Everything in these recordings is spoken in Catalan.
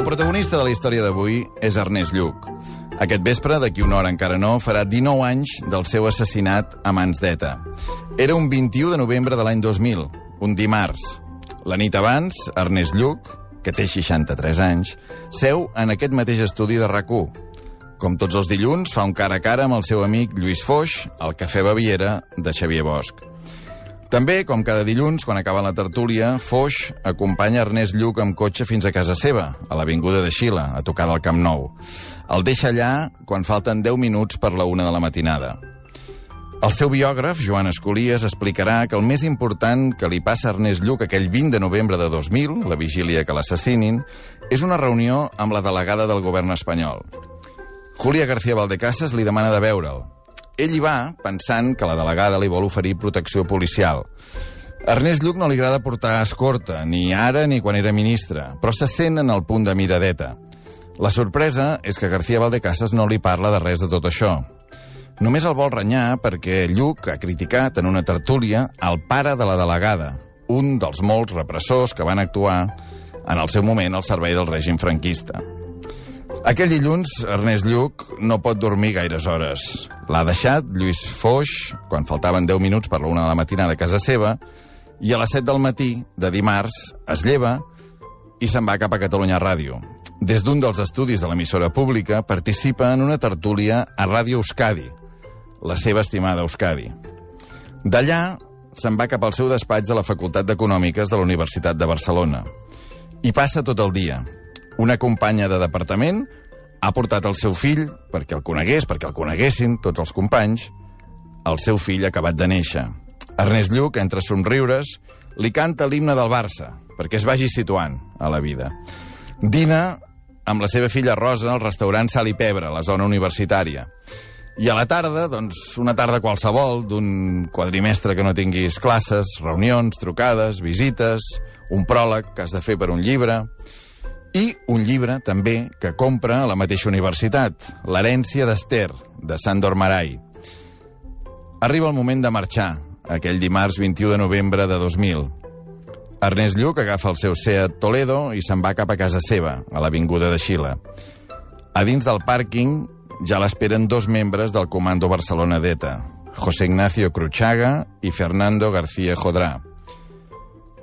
El protagonista de la història d'avui és Ernest Lluc. Aquest vespre, d'aquí una hora encara no, farà 19 anys del seu assassinat a mans d'ETA. Era un 21 de novembre de l'any 2000, un dimarts. La nit abans, Ernest Lluc, que té 63 anys, seu en aquest mateix estudi de rac Com tots els dilluns, fa un cara a cara amb el seu amic Lluís Foix, al Cafè Baviera de Xavier Bosch. També, com cada dilluns, quan acaba la tertúlia, Foix acompanya Ernest Lluc amb cotxe fins a casa seva, a l'Avinguda de Xila, a tocar del Camp Nou. El deixa allà quan falten 10 minuts per la una de la matinada. El seu biògraf, Joan Escolies, explicarà que el més important que li passa a Ernest Lluc aquell 20 de novembre de 2000, la vigília que l'assassinin, és una reunió amb la delegada del govern espanyol. Julia García Valdecasas li demana de veure'l, ell hi va pensant que la delegada li vol oferir protecció policial. A Ernest Lluc no li agrada portar escorta, ni ara ni quan era ministre, però se sent en el punt de miradeta. La sorpresa és que García Valdecasas no li parla de res de tot això. Només el vol renyar perquè Lluc ha criticat en una tertúlia el pare de la delegada, un dels molts repressors que van actuar en el seu moment al servei del règim franquista. Aquell dilluns, Ernest Lluc no pot dormir gaires hores. L'ha deixat Lluís Foix, quan faltaven 10 minuts per la una de la matinada a casa seva, i a les 7 del matí de dimarts es lleva i se'n va cap a Catalunya Ràdio. Des d'un dels estudis de l'emissora pública participa en una tertúlia a Ràdio Euskadi, la seva estimada Euskadi. D'allà se'n va cap al seu despatx de la Facultat d'Econòmiques de la Universitat de Barcelona. I passa tot el dia, una companya de departament ha portat el seu fill perquè el conegués, perquè el coneguessin tots els companys. El seu fill acabat de néixer. Ernest Lluc, entre somriures, li canta l'himne del Barça, perquè es vagi situant a la vida. Dina amb la seva filla Rosa al restaurant Sal i Pebre, a la zona universitària. I a la tarda, doncs, una tarda qualsevol, d'un quadrimestre que no tinguis classes, reunions, trucades, visites, un pròleg que has de fer per un llibre... I un llibre, també, que compra a la mateixa universitat, L'herència d'Ester, de Sandor Marai. Arriba el moment de marxar, aquell dimarts 21 de novembre de 2000. Ernest Lluc agafa el seu Seat Toledo i se'n va cap a casa seva, a l'Avinguda de Xila. A dins del pàrquing ja l'esperen dos membres del Comando Barcelona d'ETA, José Ignacio Cruchaga i Fernando García Jodrà.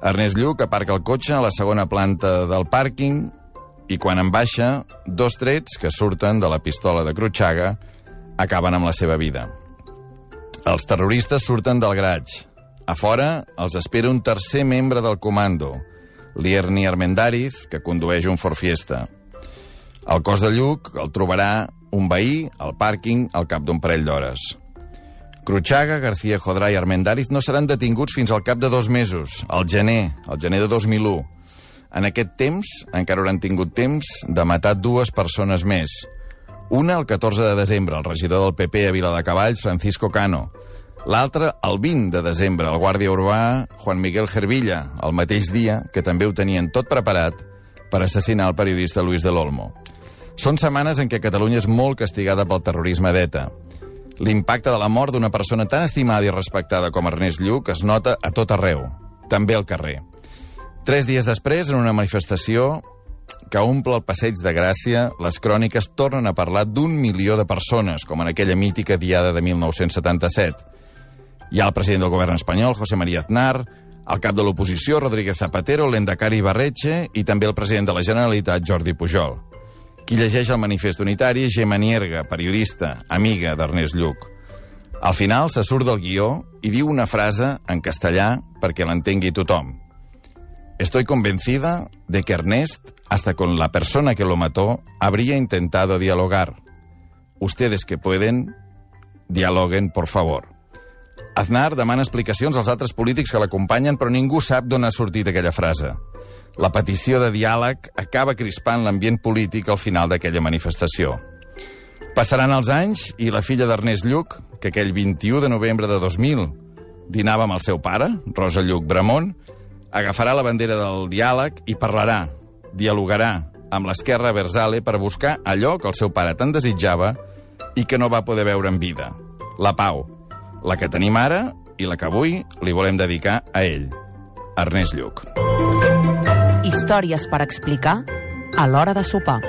Ernest Lluc aparca el cotxe a la segona planta del pàrquing i quan en baixa, dos trets que surten de la pistola de Cruchaga acaben amb la seva vida. Els terroristes surten del graig. A fora els espera un tercer membre del comando, l'Ierni Armendariz, que condueix un Ford Fiesta. El cos de Lluc el trobarà un veí al pàrquing al cap d'un parell d'hores. Cruchaga, García Jodrà i Armendariz no seran detinguts fins al cap de dos mesos, al gener, al gener de 2001. En aquest temps encara hauran tingut temps de matar dues persones més. Una el 14 de desembre, el regidor del PP a Viladecavalls, Francisco Cano. L'altra, el 20 de desembre, el guàrdia urbà Juan Miguel Gervilla, el mateix dia que també ho tenien tot preparat per assassinar el periodista Luis de l'Olmo. Són setmanes en què Catalunya és molt castigada pel terrorisme d'ETA. L'impacte de la mort d'una persona tan estimada i respectada com Ernest Lluc es nota a tot arreu, també al carrer. Tres dies després, en una manifestació que omple el passeig de Gràcia, les cròniques tornen a parlar d'un milió de persones, com en aquella mítica diada de 1977. Hi ha el president del govern espanyol, José María Aznar, el cap de l'oposició, Rodríguez Zapatero, l'Endacari Barretxe i també el president de la Generalitat, Jordi Pujol. Qui llegeix el manifest unitari Gemma Nierga, periodista, amiga d'Ernest Lluc. Al final se surt del guió i diu una frase en castellà perquè l'entengui tothom. Estoy convencida de que Ernest, hasta con la persona que lo mató, habría intentado dialogar. Ustedes que pueden, dialoguen, por favor. Aznar demana explicacions als altres polítics que l'acompanyen, però ningú sap d'on ha sortit aquella frase. La petició de diàleg acaba crispant l'ambient polític al final d'aquella manifestació. Passaran els anys i la filla d'Ernest Lluc, que aquell 21 de novembre de 2000 dinava amb el seu pare, Rosa Lluc Bramont, agafarà la bandera del diàleg i parlarà, dialogarà amb l'esquerra Versale per buscar allò que el seu pare tant desitjava i que no va poder veure en vida, la pau, la que tenim ara i la que avui li volem dedicar a ell, Ernest Lluc. Històries per explicar a l'hora de sopar.